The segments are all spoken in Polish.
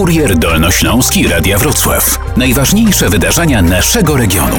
Kurier Dolnośląski Radia Wrocław. Najważniejsze wydarzenia naszego regionu.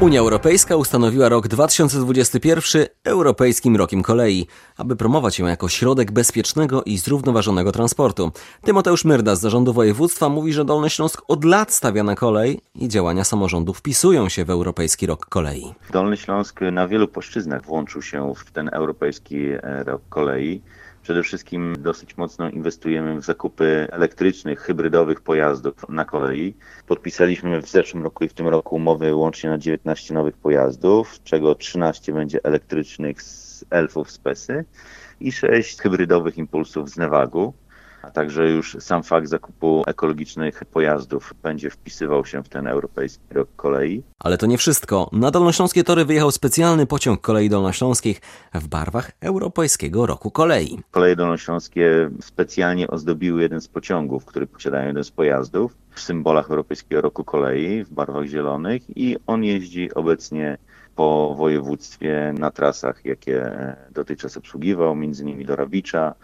Unia Europejska ustanowiła rok 2021 Europejskim Rokiem Kolei, aby promować ją jako środek bezpiecznego i zrównoważonego transportu. Tymoteusz Myrda z Zarządu Województwa mówi, że Dolny Śląsk od lat stawia na kolej i działania samorządu wpisują się w Europejski Rok Kolei. Dolny Śląsk na wielu płaszczyznach włączył się w ten Europejski Rok Kolei. Przede wszystkim dosyć mocno inwestujemy w zakupy elektrycznych, hybrydowych pojazdów na kolei. Podpisaliśmy w zeszłym roku i w tym roku umowy łącznie na 19 nowych pojazdów, z czego 13 będzie elektrycznych z Elfów z Pesy i 6 hybrydowych impulsów z Nevagu a także już sam fakt zakupu ekologicznych pojazdów będzie wpisywał się w ten europejski rok kolei. Ale to nie wszystko. Na Dolnośląskie Tory wyjechał specjalny pociąg kolei dolnośląskich w barwach Europejskiego Roku Kolei. Koleje dolnośląskie specjalnie ozdobiły jeden z pociągów, który posiadają jeden z pojazdów w symbolach Europejskiego Roku Kolei w barwach zielonych i on jeździ obecnie po województwie na trasach, jakie dotychczas obsługiwał, między innymi do Rawicza,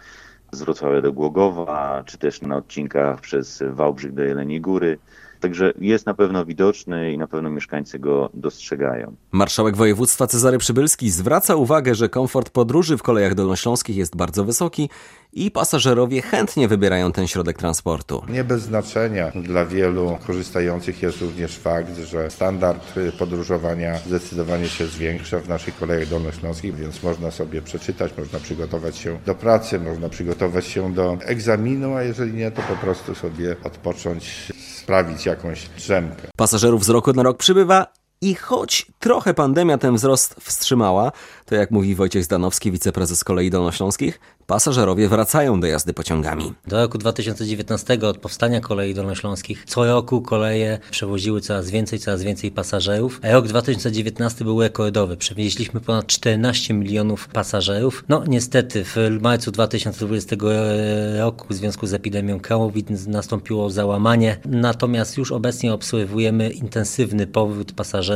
z Wrocławia do Głogowa, czy też na odcinkach przez Wałbrzych do Jeleniej Góry. Także jest na pewno widoczny i na pewno mieszkańcy go dostrzegają. Marszałek województwa Cezary Przybylski zwraca uwagę, że komfort podróży w kolejach dolnośląskich jest bardzo wysoki i pasażerowie chętnie wybierają ten środek transportu. Nie bez znaczenia dla wielu korzystających jest również fakt, że standard podróżowania zdecydowanie się zwiększa w naszych kolejach dolnośląskich, więc można sobie przeczytać, można przygotować się do pracy, można przygotować się do egzaminu, a jeżeli nie, to po prostu sobie odpocząć sprawić jakąś drzemkę. Pasażerów z roku na rok przybywa i choć trochę pandemia ten wzrost wstrzymała, to jak mówi Wojciech Zdanowski, wiceprezes Kolei Dolnośląskich, pasażerowie wracają do jazdy pociągami. Do roku 2019 od powstania Kolei Dolnośląskich co roku koleje przewoziły coraz więcej, coraz więcej pasażerów. A rok 2019 był rekordowy. Przewieźliśmy ponad 14 milionów pasażerów. No niestety w marcu 2020 roku w związku z epidemią COVID nastąpiło załamanie. Natomiast już obecnie obserwujemy intensywny powrót pasażerów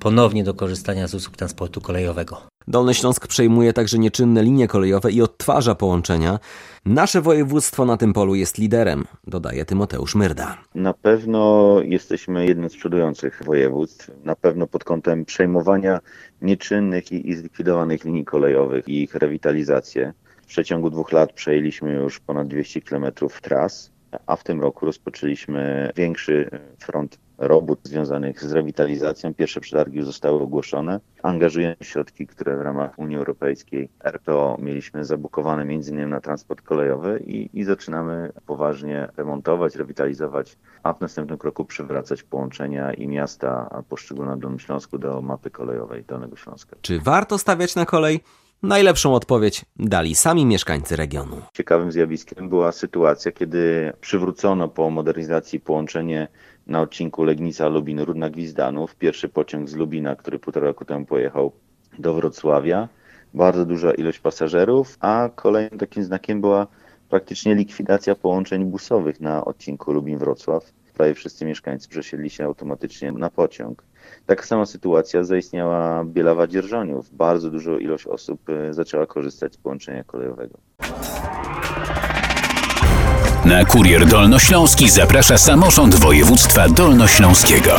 ponownie do korzystania z usług transportu kolejowego. Dolny Śląsk przejmuje także nieczynne linie kolejowe i odtwarza połączenia. Nasze województwo na tym polu jest liderem, dodaje Tymoteusz Myrda. Na pewno jesteśmy jednym z przodujących województw, na pewno pod kątem przejmowania nieczynnych i, i zlikwidowanych linii kolejowych i ich rewitalizację. W przeciągu dwóch lat przejęliśmy już ponad 200 km tras, a w tym roku rozpoczęliśmy większy front robót związanych z rewitalizacją. Pierwsze przetargi już zostały ogłoszone. Angażujemy środki, które w ramach Unii Europejskiej RPO mieliśmy zabukowane m.in. na transport kolejowy i, i zaczynamy poważnie remontować, rewitalizować, a w następnym kroku przywracać połączenia i miasta poszczególne Dolnym Śląsku do mapy kolejowej Dolnego Śląska. Czy warto stawiać na kolej? Najlepszą odpowiedź dali sami mieszkańcy regionu. Ciekawym zjawiskiem była sytuacja, kiedy przywrócono po modernizacji połączenie na odcinku Legnica-Lubin Rudna Gwizdanów. Pierwszy pociąg z Lubina, który półtora roku temu pojechał do Wrocławia. Bardzo duża ilość pasażerów, a kolejnym takim znakiem była praktycznie likwidacja połączeń busowych na odcinku Lubin-Wrocław. Prawie wszyscy mieszkańcy przesiedli się automatycznie na pociąg. Taka sama sytuacja zaistniała Bielawa Dzierżoniów. Bardzo duża ilość osób e, zaczęła korzystać z połączenia kolejowego. Na Kurier Dolnośląski zaprasza samorząd województwa dolnośląskiego.